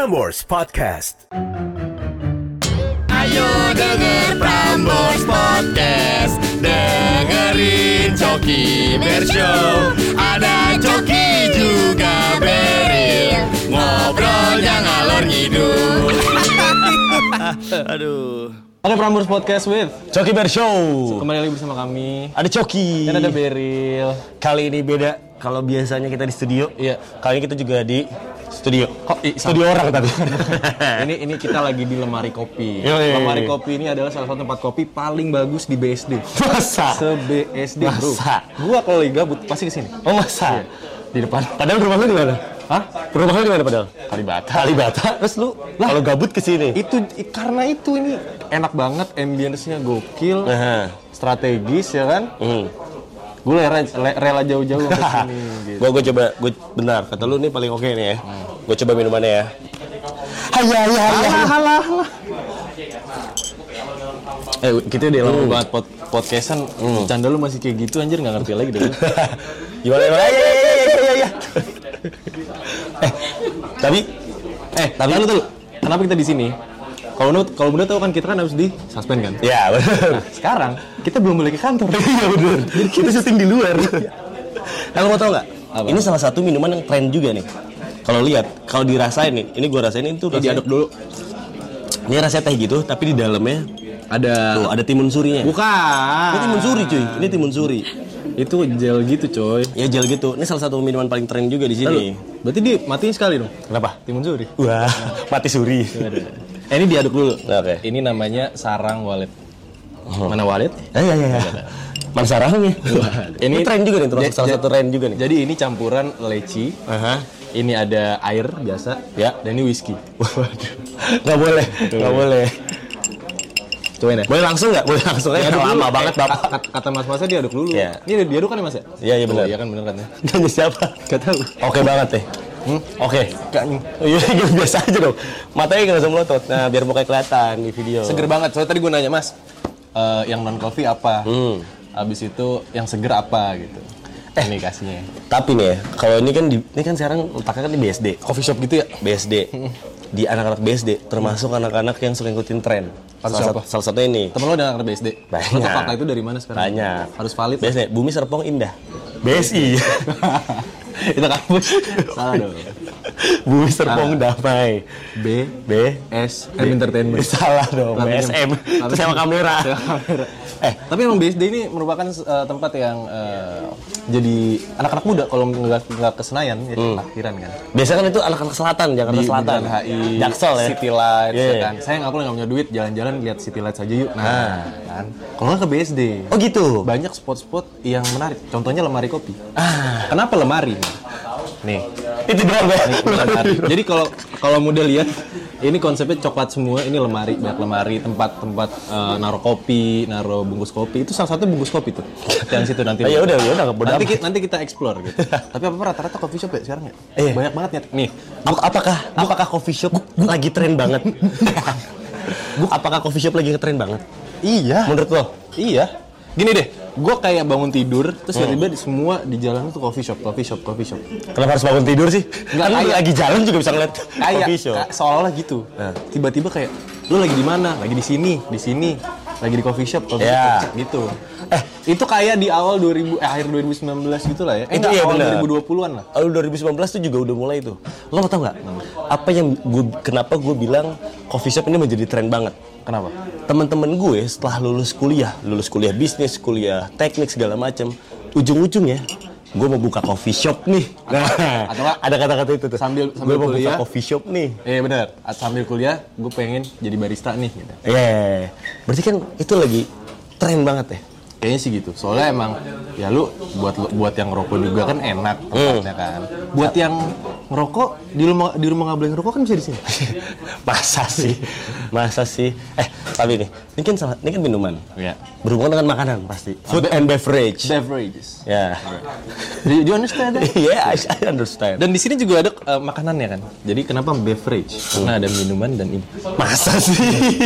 Prambors Podcast. Ayo denger Prambors Podcast Dengerin Coki Bershow Ada Coki juga Beril Ngobrolnya ngalor ngidul Aduh. Oke, Prambors Podcast with Coki Bear Show. kembali lagi bersama kami. Ada Coki. Dan ada Beril. Kali ini beda. Kalau biasanya kita di studio, Iya. kali ini kita juga di studio. Kok i- studio orang tadi. ini ini kita lagi di lemari kopi. Yoi. Lemari kopi ini adalah salah satu tempat kopi paling bagus di BSD. masa? Se BSD, Bro. Masa? Gua kalau lagi gabut pasti ke sini. Oh masa? Di depan. Padahal rumah lu di mana? Hah? Rumah lu di mana padahal? Kalibata. Kalibata. Terus lu kalau gabut ke sini. Itu karena itu ini enak banget ambience-nya gokil, Nah. strategis ya kan? Hmm. Gue rela, rela jauh-jauh ke sini gitu. Gua coba gua benar kata lu nih paling oke nih ya. Gua coba minumannya ya. Hayya hayya hayya. halah, halah. Eh, kita udah lama banget pod podcastan. Canda lu masih kayak gitu anjir nggak ngerti lagi deh. Gimana gimana? Ya ya ya ya ya. ya. eh, tapi eh, tapi lu tuh kenapa kita di sini? Kalau menurut kalau bener tahu kan kita kan harus di suspend kan. ya benar. Sekarang kita belum boleh ke kantor. Iya benar. Jadi kita syuting di luar. Kalau mau tau nggak? Ini salah satu minuman yang tren juga nih. Kalau lihat, kalau dirasain nih, ini gua rasain itu Ini diaduk dulu. Ini rasanya teh gitu, tapi di dalamnya Ada tuh ada timun surinya. Bukan. Ini timun suri cuy. Ini timun suri. Itu gel gitu, coy. Ya gel gitu. Ini salah satu minuman paling tren juga di sini. Berarti dia matiin sekali dong. Kenapa? Timun suri. Wah, mati suri. Eh, ini diaduk dulu. Oke. Ini namanya sarang walet. Mana walet? Ya ya ya. ya. Mana sarangnya? Ini tren juga nih, termasuk salah satu tren juga nih. Jadi ini campuran leci. Aha. Ini ada air biasa. Ya. Dan ini whisky. Waduh. Nggak boleh, nggak boleh. Cobain ya. Boleh langsung nggak? Boleh langsung aja. Diaduk Lama banget Eh, bapak. ka- ka- Kata mas masnya diaduk dulu. Iya. Ini diaduk kan ya mas ya? Iya, iya benar. Oh, iya kan bener kan ya. Nanya siapa? Gak tahu. Oke banget deh. Oke. Oh, Iya, gitu biasa aja dong. Matanya nggak langsung melotot. Nah, biar mukanya kelihatan di video. Seger banget. Soalnya tadi gue nanya mas, eh, yang non coffee apa? Hmm. Abis itu yang seger apa gitu. Eh. Ini kasihnya. Tapi nih ya, kalau ini kan di, ini kan sekarang letaknya kan di BSD. Coffee shop gitu ya? BSD. Di anak-anak BSD, termasuk anak-anak yang suka ngikutin tren. Salah, satu, salah satu ini. Temen lo udah anak BSD? Banyak. Lo fakta itu dari mana sekarang? Banyak. Harus valid. BSD, Bumi Serpong Indah. BSI. itu kampus. Salah dong. Bumi Serpong Damai. B B S M Entertainment. Salah dong, BSM. Itu pelatihnya- sewa kamera. Sewa kamera. Eh, tapi emang BSD ini merupakan eh, tempat yang eh, jadi anak-anak muda kalau nggak nggak ke Senayan ya parkiran kan. Biasanya kan itu anak-anak selatan, Jakarta Di Selatan. Bundaran HI, Jaksel ya. City Lights Iya. ya kan. Saya nggak boleh nggak punya duit, jalan-jalan lihat City Lights aja yuk. Nah, kan. Kalau nggak ke BSD. Oh gitu. Banyak spot-spot yang menarik. Contohnya lemari kopi. Ah, Kenapa lemari? Nih, itu doang ya. Jadi kalau kalau mudah lihat ini konsepnya coklat semua, ini lemari, banyak lemari, tempat-tempat eh, naruh kopi, naruh bungkus kopi. Itu salah satu bungkus kopi tuh. Yang situ nanti. Ya udah, ya udah, nanti, amat. ki- nanti kita explore gitu. Tapi apa rata-rata coffee shop ya sekarang ya? Iya. Banyak banget ya. Nih, Ap- apakah apakah coffee shop lagi tren banget? apakah coffee shop lagi ngetren banget? iya. Menurut lo? Iya. Gini deh, gue kayak bangun tidur, terus Hmm. tiba-tiba di semua di jalan itu coffee shop, coffee shop, coffee shop. Kenapa harus bangun tidur sih? Nggak, kan kayak- lagi jalan juga bisa ngeliat Kayak coffee shop. seolah-olah gitu. Tiba-tiba kayak lu lagi di mana? Lagi di sini, di sini. Lagi di coffee shop, coffee shop gitu. Eh, itu kayak di awal 2000 eh akhir 2019 gitu lah ya. Eh, Itu enggak, iya awal benar. 2020-an lah. Lalu 2019 tuh juga udah mulai tuh. Lo tau nggak? Apa yang gue kenapa gue bilang coffee shop ini menjadi tren banget? Kenapa? Teman-teman gue setelah lulus kuliah, lulus kuliah bisnis, kuliah teknik segala macam, ujung-ujungnya gue mau buka coffee shop nih. Nah, atau ada kata-kata itu tuh. sambil- gue sambil mau kuliah. buka coffee shop nih. Eh benar, sambil kuliah gue pengen jadi barista nih gitu. Iya, berarti kan itu lagi tren banget ya. Kayaknya sih gitu. Soalnya emang ya lu buat buat yang ngerokok juga kan enak tempatnya kan. Buat yang ngerokok di rumah di rumah nggak boleh ngerokok kan bisa di sini. Masa sih? Masa sih? Eh, tapi nih, ini Ini kan salah, ini kan minuman. Iya. Berhubungan dengan makanan pasti. Food and beverage. Beverages. Ya. Do you understand that? Iya, I, I understand. Dan di sini juga ada eh, makanannya kan. Jadi kenapa beverage? Karena ada minuman dan ini. Masa sih?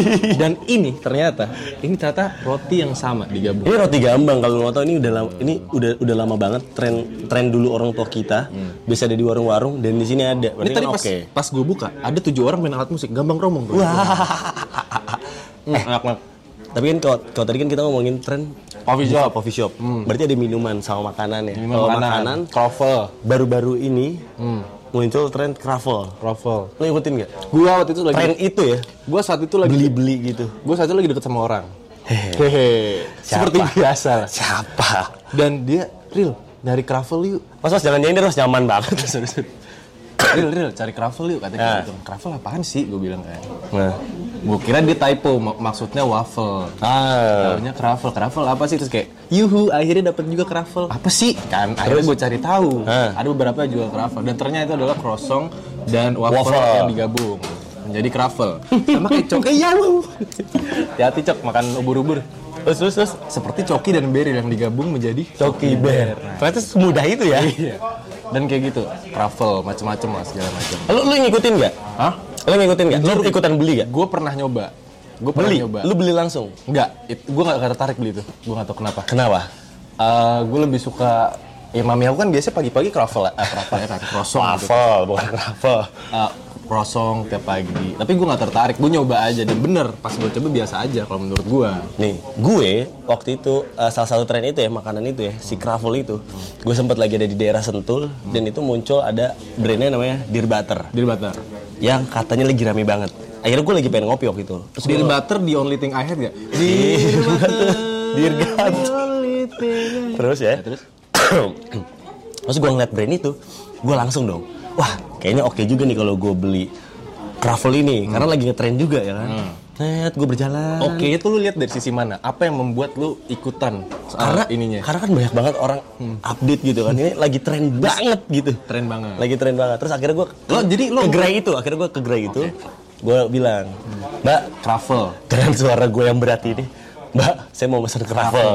Dan ini ternyata ini ternyata roti yang sama digabung. Ini roti gambang kalau mau tahu ini udah lama, ini udah udah lama banget tren tren dulu orang tua kita bisa ada di warung-warung dan di sini ada. Ini Berarti tadi kan pas oke. pas gue buka ada tujuh orang main alat musik gambang romong. Bro. Hmm, enak-enak. Tapi kan kalau, kalau tadi kan kita ngomongin tren Coffee shop. coffee shop. Berarti ada minuman sama makanan ya. Minuman Kalau makanan. makanan Kroffel. baru-baru ini muncul tren truffle. Kroffel. Lo ikutin nggak? Gua waktu itu lagi Tren itu ya, gua saat itu lagi beli-beli gitu. gua saat itu lagi deket sama orang. Hehe. Hehe. Siapa? Seperti biasa. lah. Siapa? Dan dia real dari Kroffel yuk. Mas mas jangan nyanyi terus nyaman banget. Real, real, cari Kroffel yuk katanya Nah. gitu. Kroffel apaan sih? Gue bilang kan. Nah, Gue kira dia typo, mak- maksudnya waffle. ah, Namanya Kroffel, Kroffel apa sih? Terus kayak, yuhu, akhirnya dapat juga Kroffel. Apa sih? Kan, akhirnya gue cari tahu. Ah. Ada beberapa yang jual Kroffel. Dan ternyata itu adalah croissant dan waffle, Waffle. yang digabung. Menjadi Kroffel. Sama kayak cok. Eh, ya, Wu. Hati-hati cok, makan ubur-ubur. terus terus terus. Seperti coki dan berry yang digabung menjadi Coki bear. Ternyata semudah itu ya. Iya. Dan kayak gitu, Kroffel, macem-macem lah segala macem. Lu lu ngikutin nggak? Hah? Lu ngikutin nggak? Lu ikutan beli nggak? Gue pernah nyoba. Gue pernah Beli. nyoba. Lu beli langsung. Enggak, gue gak, gak tertarik beli itu. Gue gak tau kenapa. Kenapa? gue lebih suka ya mami aku kan biasanya pagi-pagi kroffel eh kroffel ya kan croissant. Waffle, bukan waffle. Eh, croissant tiap pagi tapi gue gak tertarik gue nyoba aja dan bener pas gue coba biasa aja kalau menurut gue Nih, gue waktu itu eh, salah satu tren itu ya makanan itu ya si Kravel itu, gue sempat lagi ada di daerah Sentul dan itu muncul ada brandnya namanya Dear Butter Dear Butter yang katanya lagi rame banget. Akhirnya gue lagi pengen ngopi waktu itu. Terus Dear gue- Butter the only thing I had gak? Dear Butter, Dear God. Terus ya. terus? Terus gue ngeliat brand itu, gue langsung dong. Wah, kayaknya oke juga nih kalau gue beli Kravel ini karena lagi ngetren juga ya kan. Net, gue berjalan. Oke itu lu lihat dari sisi mana? Apa yang membuat lu ikutan soal karena ininya? karena kan banyak banget orang update gitu kan ini lagi tren banget gitu Tren banget. lagi tren banget terus akhirnya gue Lo jadi lo ke gerai itu akhirnya gue ke gerai itu gue bilang mbak Kroffel. dengan suara gue yang berat ini mbak saya mau pesan kravel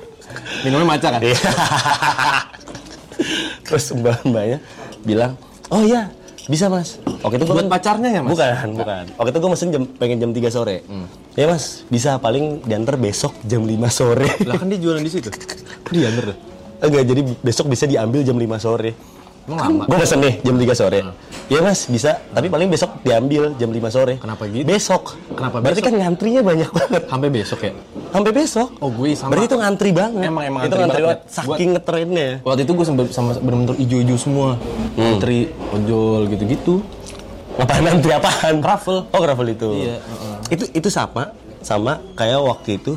Minumnya maca kan? Iya. terus mbak mbaknya bilang oh iya bisa mas oke itu Buat pacarnya ya, Mas? bukan bukan oke itu gue mesen jam pengen jam 3 sore ya mas bisa paling diantar besok jam 5 sore Lah kan dia jualan di situ. Dia bener deh. Enggak, jadi besok bisa diambil jam 5 sore. Emang lama? Gue pesen nih jam 3 sore. Iya mas, bisa. Tapi paling besok diambil jam 5 sore. Kenapa gitu? Besok. Kenapa Berarti besok? kan ngantrinya banyak banget. Sampai besok ya? Sampai besok. Oh, gue sama. Berarti itu ngantri banget. Emang- emang itu ngantri ngantri banget. banget. Saking ngetrennya. Waktu itu gue sama, sama bener-bener ijo-ijo semua. Putri, ojol gitu-gitu. Apaan ngantri apaan? Kravel. Oh, kravel itu. Iya, Itu itu sama sama kayak waktu itu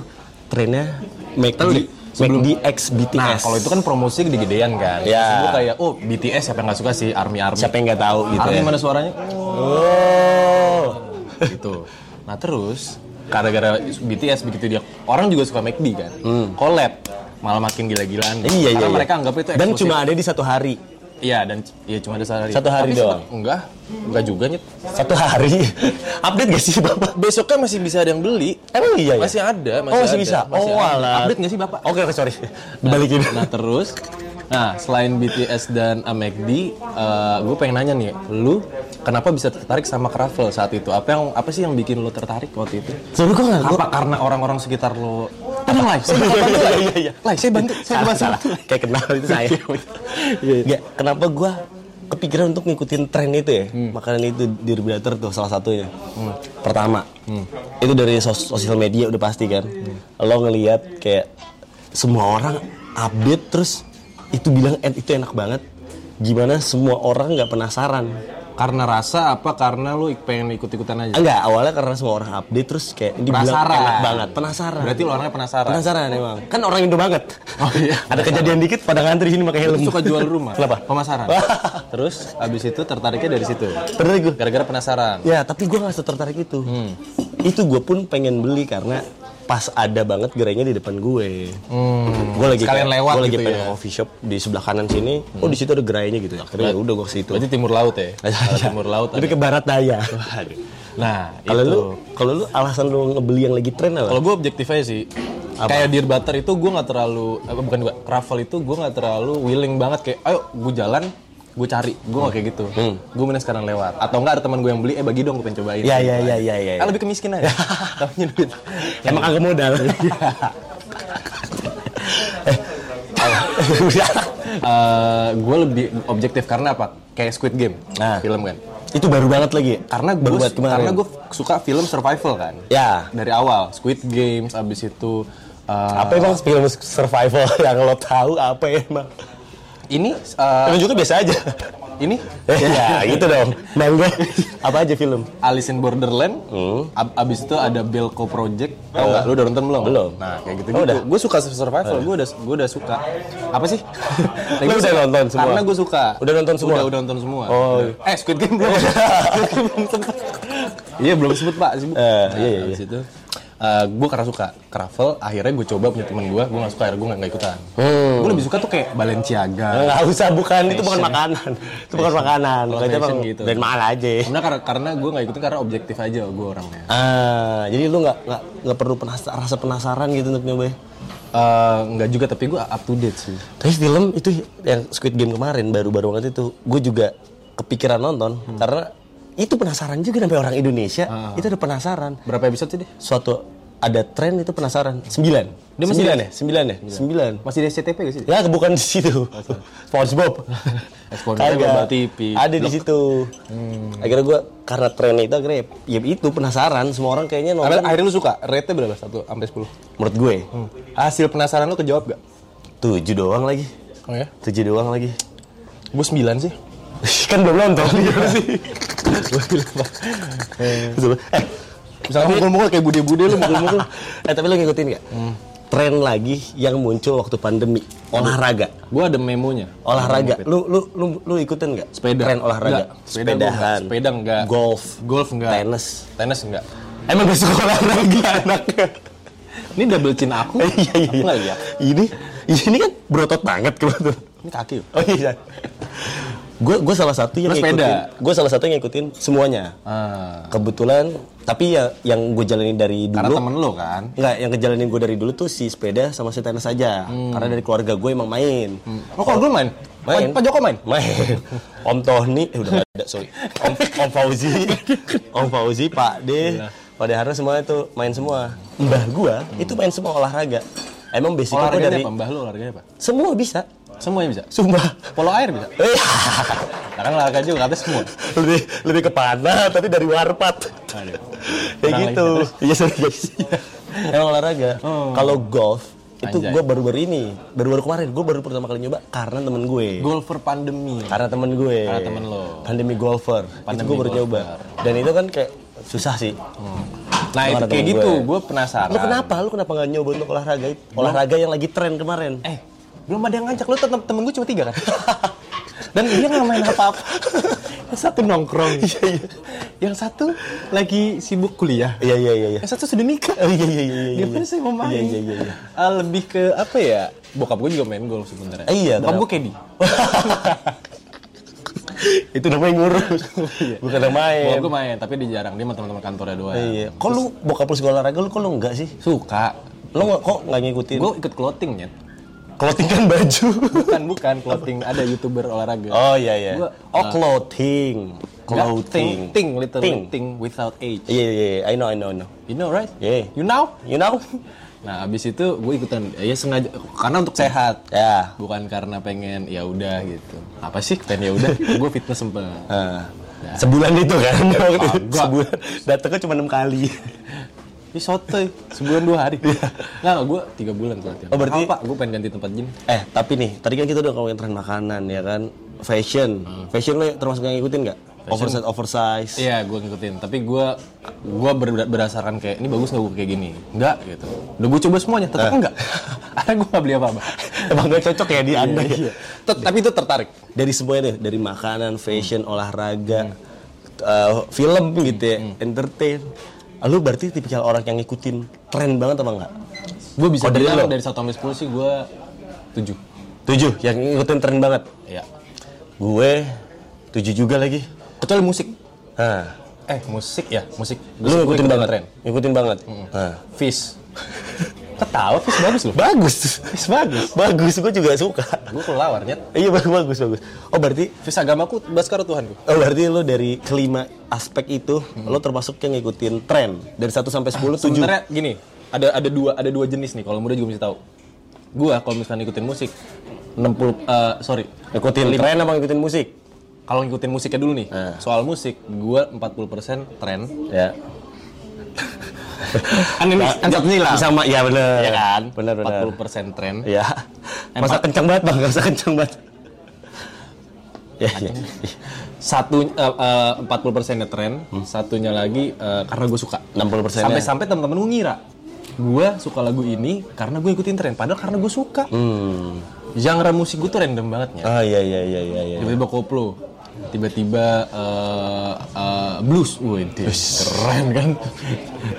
trennya make Di- sebelum- McD X BTS. Nah, kalau itu kan promosi gede-gedean kan. Ya. Gue kayak, oh BTS siapa yang gak suka sih? Army-Army. siapa yang nggak tahu gitu Army ya. mana suaranya? Oh. gitu. Nah terus, gara-gara BTS begitu dia, orang juga suka McD kan. Collab. Malah makin gila-gilaan. Hmm. Iya, iya, Karena iya. mereka anggap itu Dan eksklusif. cuma ada di satu hari. Iya, dan iya cuma ada sehari. Satu hari Tapi doang? Enggak, enggak juga nyet. Satu hari. Update gak sih Bapak? Besoknya masih bisa ada yang beli. Emang iya ya? Masih ada, masih oh, masih ada, bisa. masih oh, ada. Update nggak sih, Bapak? Oke, oke, sorry. Dibalikin. Nah terus, nah selain BTS dan McD, gue pengen nanya nih, lu kenapa bisa tertarik sama Kravel saat itu? Apa yang apa sih yang bikin lu tertarik waktu itu? Sebenernya gue gak... Apa karena orang-orang sekitar lu? Tenang lah, saya bantu. Iya, iya, iya. Saya bantu, saya bantu. salah. Kayak kenal itu saya. Gak, kenapa gue kepikiran untuk ngikutin tren itu ya? Makanan itu di Butter tuh salah satunya. Pertama, itu dari sos- sosial media udah pasti kan. Lo ngelihat kayak semua orang update terus itu bilang "Eh, itu enak banget. Gimana semua orang nggak penasaran? Karena rasa apa? Karena lu pengen ikut-ikutan aja. Enggak, awalnya karena semua orang update terus kayak dibilang Penasaran. enak banget, penasaran. Berarti lu orangnya penasaran. Penasaran emang. Kan orang Indo banget. Oh iya. Ada kejadian dikit pada ngantri sini pakai helm. Lu suka jual rumah? Kenapa? Pemasaran. Terus abis itu tertariknya dari situ. Tertarik gue. Gara-gara penasaran. Ya, tapi gue gak tertarik itu. Itu gue pun pengen beli karena pas ada banget gerainya di depan gue. Gue lagi kayak- lewat gua lagi gitu pengen ya. coffee shop di sebelah kanan sini. Oh di situ ada gerainya gitu. Akhirnya ya udah gue ke situ. Berarti timur laut ya? Arah timur laut Tapi ke barat daya. Nah, Kalau lu, kalau lu alasan lu ngebeli yang lagi tren apa? Kalau gue objektif aja sih. Kayak Dear Butter itu gue nggak terlalu, eh, bukan gue, Raffle itu gue nggak terlalu willing banget kayak, ayo gue jalan, gue cari, gue nggak kayak gitu. Gue mending sekarang lewat. Atau enggak ada teman gue yang beli, eh bagi dong gue pengen cobain. Iya, iya, iya, iya, iya. Ah, lebih ke miskin aja. Tahunya duit. Emang agak modal. gue lebih objektif karena apa? Kayak Squid Game, Nah. film kan. itu baru banget lagi. Karena gue kemarin. karena gue suka film survival kan. Ya. Dari awal, Squid Games, abis itu uh, Apa emang film survival yang lo tahu apa emang? Ini uh, Film juga biasa aja. ini ya gitu dong. Mangga. Apa aja film? Alice in Borderland, ab- abis itu ada Belko Project, tau nggak? Lu udah nonton belum? Belum. Nah kayak gitu Oh, gitu. udah? Gue suka survival, gue udah gue udah suka. Apa sih? Nah, Lu udah nonton semua? Karena gue suka. Udah nonton semua? Udah, udah nonton semua. Oh. Eh Squid Game belum? Iya belum sempet pak. Sibuk. Eh, iya, iya, abis itu gue karena suka Kravel, akhirnya gue coba punya temen gue, gue gak suka, akhirnya gue gak, ikutan. Hmm. Gue lebih suka tuh kayak Balenciaga. Nggak usah, bukan itu bukan makanan. Itu bukan makanan. Kalau Itu fashion emang gitu. dan mahal aja. Karena karena, karena gue gak ikutin karena objektif aja gue orangnya. Ah, jadi lu nggak nggak nggak perlu penasa- rasa penasaran gitu untuk nyobain. Eh, nggak juga tapi gue up to date sih. Tapi film itu yang Squid Game kemarin baru-baru banget itu, gue juga kepikiran nonton karena itu penasaran juga sampai orang Indonesia itu ada penasaran. Berapa episode sih deh? Suatu ada tren itu penasaran. Sembilan. Dia masih sembilan di- ya? Sembilan ya? Sembilan. Masih di SCTV gak sih? Ya bukan di situ. SpongeBob. SpongeBob TV. Ada di situ. Akhirnya gue karena trennya itu akhirnya ya itu penasaran semua orang kayaknya nonton. akhirnya lu suka? Rate-nya berapa? 1 sampai 10. Menurut gue Hasil penasaran lu kejawab gak? tujuh doang lagi. Oh ya? Tujuh doang lagi. Gue 9 sih. kan belum nonton gimana sih? Eh, Misalnya mukul-mukul kayak bude-bude lu mukul-mukul. eh tapi lo ngikutin gak? Tren lagi yang muncul waktu pandemi olahraga. gue ada memonya. Olahraga. Lu lu lu lu ikutin nggak? Sepeda. Tren olahraga. Enggak. Sepeda gua. Sepedahan. Sepeda enggak. Golf. Golf enggak. Tenis. Tenis enggak. Emang gak suka olahraga anaknya? Ini double chin aku. iya iya Aku iya. lihat. Ini ini kan berotot banget kebetulan. Ini kaki. Oh iya. Gue gue salah satu yang ngikutin. Gue salah satu yang ngikutin semuanya. Ah. Kebetulan tapi ya yang gue jalanin dari dulu. Karena temen lu kan. Enggak, yang kejalanin gue dari dulu tuh si sepeda sama si tenis aja. Karena dari keluarga gue emang main. Oh, kalau dulu main? Main. Pak Joko main? Main. Om Tony, eh udah gak ada, sorry. Om, Om Fauzi, Om Fauzi, Pak D, Pak D Harno semua itu main semua. Mbah gua itu main semua olahraga. Emang basic gue dari apa? Mbah lu olahraganya apa? semua bisa. Semuanya bisa. Sumpah. Polo air bisa. Eh, Nah, kan olahraga juga katanya semua. lebih lebih ke panah tapi dari warpat. Aduh. Kayak Kurang gitu. Iya sorry guys. Emang olahraga. Kalau golf itu gue baru-baru ini, baru-baru kemarin gue baru pertama kali nyoba karena temen gue. Golfer pandemi. Karena temen gue. Karena temen lo. Pandemi golfer. Pandemi itu gue baru golfer. nyoba. Dan itu kan kayak susah sih. Nah, itu kayak gitu. gue. Gue penasaran. Lu kenapa? Lu kenapa nggak nyoba untuk olahraga? Olahraga yang lagi tren kemarin. Eh, belum ada yang ngajak lu temen, temen gue cuma tiga kan? Dan dia nggak main apa-apa. yang satu nongkrong. Yang satu lagi sibuk kuliah. Iya iya iya. iya. Yang satu sudah nikah. Oh, iya iya iya iya. Dia iya. kan saya mau main. Iya iya iya. iya. Ah, lebih ke apa ya? Bokap gue juga main golf sebenarnya. Eh, iya, Bokap gue Kedi. itu namanya ngurus. Bukan yang main. Bokap gue main, tapi dia jarang. Dia sama teman-teman kantornya doang. Iya. Kok lu bokap lu suka olahraga lu kok lu enggak sih? Suka. Lu nggak- kok nggak ngikutin? Gue ikut clothing ya. Clothing kan baju. Bukan, bukan clothing. Ada youtuber olahraga. Oh iya iya. Gua- oh clothing. Clothing. Ting, ting, literally Ting. ting without age. Iya iya iya. I know I know I know. You know right? Yeah. You know? You know? Nah, abis itu gue ikutan ya sengaja karena untuk sehat. Ya. Bukan karena pengen ya udah gitu. Apa sih pengen ya udah? gue fitness sempet. Ah. Sebulan itu kan waktu. Kagak. Sebulan. Datangnya cuma enam kali. Ini sotoy sebulan dua hari. Nggak, gue tiga bulan tuh latihan. Oh, berarti- apa? Gue pengen ganti tempat gym. eh tapi nih tadi kan kita udah ngomongin tren makanan ya kan. Fashion. Fashion lo termasuk yang ngikutin nggak? Oversize oversize. Iya, gue ngikutin. Tapi gue gue ber- berdasarkan kayak ini bagus nggak gue kayak gini? Enggak gitu. Udah gue coba semuanya, tetap enggak. Akhirnya gue nggak beli apa-apa. Emang gak cocok ya di anda ya. Iya. Tapi itu tertarik. Dari semuanya deh, dari makanan, fashion, olahraga, eh, film gitu ya, entertain. Lu berarti tipikal orang yang ngikutin tren banget apa enggak? Gue bisa dari bilang lo? dari 1 sampai 10 sih gue 7. Tujuh, yang ngikutin tren banget. Iya. Gue tujuh juga lagi. Kecuali musik. Nah, eh musik ya musik. Lu ngikutin banget. tren. Ngikutin banget. Nah. Fish. Ketawa Fish bagus loh. Bagus. bagus. bagus, gue juga suka. Gue kelawar nyet. Iya bagus bagus bagus. Oh berarti Fish agamaku Baskara Tuhanku. oh berarti lo dari kelima aspek itu lo termasuk yang ngikutin tren dari 1 sampai 10 7. Sebenarnya gini, ada ada dua ada dua jenis nih kalau muda juga mesti tahu. Gua kalau misalnya ngikutin musik 60 eh sorry. Ngikutin tren apa ngikutin musik? Kalau ngikutin musiknya dulu nih. Nah. Soal musik, gua 40% tren. Ya. Kan ini satu nih lah. Sama ya bener. Ya kan? Bener bener. 40% tren. Iya. Masa kencang banget bang, gak usah kencang banget. Ya, ya. Satu eh, eh, 40% nya tren, satunya lagi eh, karena gue suka. 60% -nya. Sampai-sampai temen-temen gue ngira gue suka lagu ini karena gue ikutin tren, padahal karena gue suka. Hmm. Genre musik gue tuh random banget ya. Ah iya iya iya iya. iya. Tiba-tiba koplo, tiba-tiba eh, eh, blues, wih keren kan?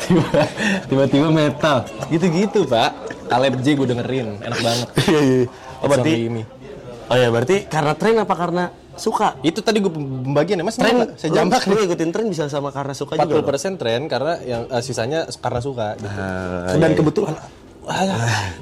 Tiba- Tiba-tiba metal, gitu-gitu pak. Caleb J gue dengerin, enak banget. Iya iya. Oh berarti. Oh ya berarti karena tren apa karena suka? Itu tadi gue pembagian ya mas. Tren? Saya jambak lu, lu ikutin tren bisa sama karena suka juga. 40% tren karena yang eh, sisanya karena suka gitu. Ah, dan kebetulan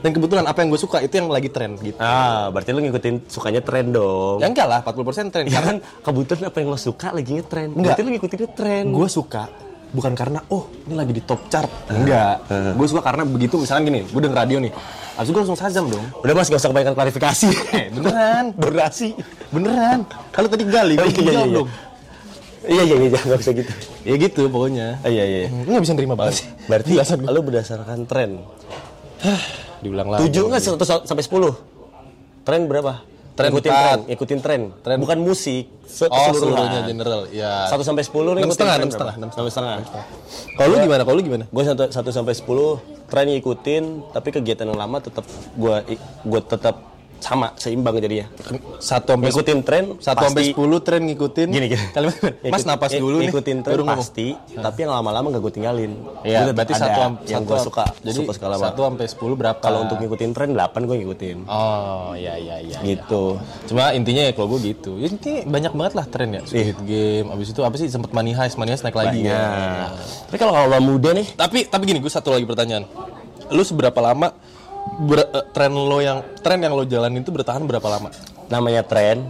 dan kebetulan apa yang gue suka itu yang lagi tren gitu. Ah, berarti lu ngikutin sukanya tren dong. Ya enggak lah, 40% tren Ya karena kan kebetulan apa yang lo suka lagi ngetren. Enggak. Berarti lu ngikutin tren. gue suka bukan karena oh ini lagi di top chart. Enggak. Gue suka karena begitu misalnya gini, gue denger radio nih. Habis gue langsung sazam dong. Udah mas gak usah kebanyakan klarifikasi. Eh, beneran. Durasi. Beneran. Kalau tadi gali, Oh, gue iya, iya, iya. dong. Iya iya iya gak bisa gitu. Ya gitu pokoknya. Ah, iya iya. Gue gak bisa nerima banget sih. Berarti gue. lu berdasarkan tren. Diulang lagi. Tujuh nggak satu sampai sepuluh? Tren berapa? Tren ikutin empat. tren, ikutin tren. Tren. Bukan musik. se- Oh, seluruhnya general. Ya. Satu sampai sepuluh nih. Enam setengah, enam setengah, Enam setengah. Kalau lu gimana? Kalau lu gimana? Gue satu, satu sampai sepuluh tren ngikutin, tapi kegiatan yang lama tetap gue gue tetap sama seimbang jadinya. Satu sampai Ngikutin tren satu sampai sepuluh tren ngikutin. Gini gini. Kalimat, Mas napas dulu nih. Ngikutin tren pasti, tapi yang lama-lama gak gue tinggalin. Iya, tetap berarti satu yang gue suka. Jadi suka skala satu sampai sepuluh berapa? Kalau untuk ngikutin tren 8 gue ngikutin. Oh, iya iya iya. Gitu. Cuma intinya ya kalau gue gitu. Ya intinya banyak banget lah tren ya. Squid Game, abis itu apa sih sempat Money Heist, Money Heist naik lagi ya. Tapi kalau kalau muda nih, Tapi tapi gini, gue satu lagi pertanyaan. Lu seberapa lama ber- eh, tren lo yang tren yang lo jalanin itu bertahan berapa lama? namanya tren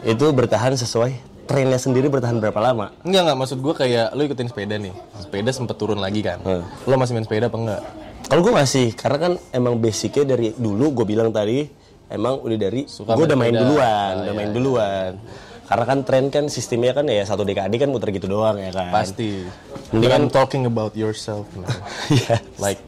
itu bertahan sesuai trennya sendiri bertahan berapa lama? Enggak enggak maksud gue kayak lo ikutin sepeda nih. Sepeda sempet turun lagi kan. Hmm. Lo masih main sepeda apa enggak? Kalau gue masih, karena kan emang basicnya dari dulu gue bilang tadi emang udah dari gue udah main duluan, Ah, udah iya, main duluan. Karena kan tren kan sistemnya kan ya satu dekade kan muter gitu doang ya kan. Pasti. Mendingan- Dengan talking about yourself, man. Iya. like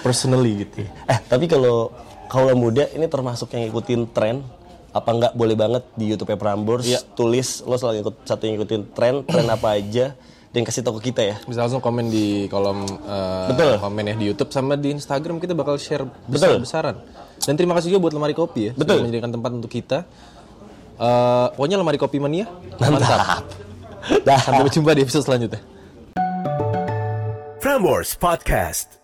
personally gitu. Eh tapi kalau kalau muda ini termasuk yang ikutin tren apa nggak boleh banget di YouTube Prambors Iya. tulis lo selalu ikut satu yang ikutin tren tren apa aja dan kasih tahu ke kita ya. Bisa langsung komen di kolom eh, Betul. komen ya di YouTube sama di Instagram kita bakal share Betul. besar-besaran. Dan terima kasih juga buat lemari kopi ya Betul. sudah menyediakan tempat untuk kita. Eh, pokoknya lemari kopi mania mantap. Dah. Sampai berjumpa di episode selanjutnya. Prambors Podcast.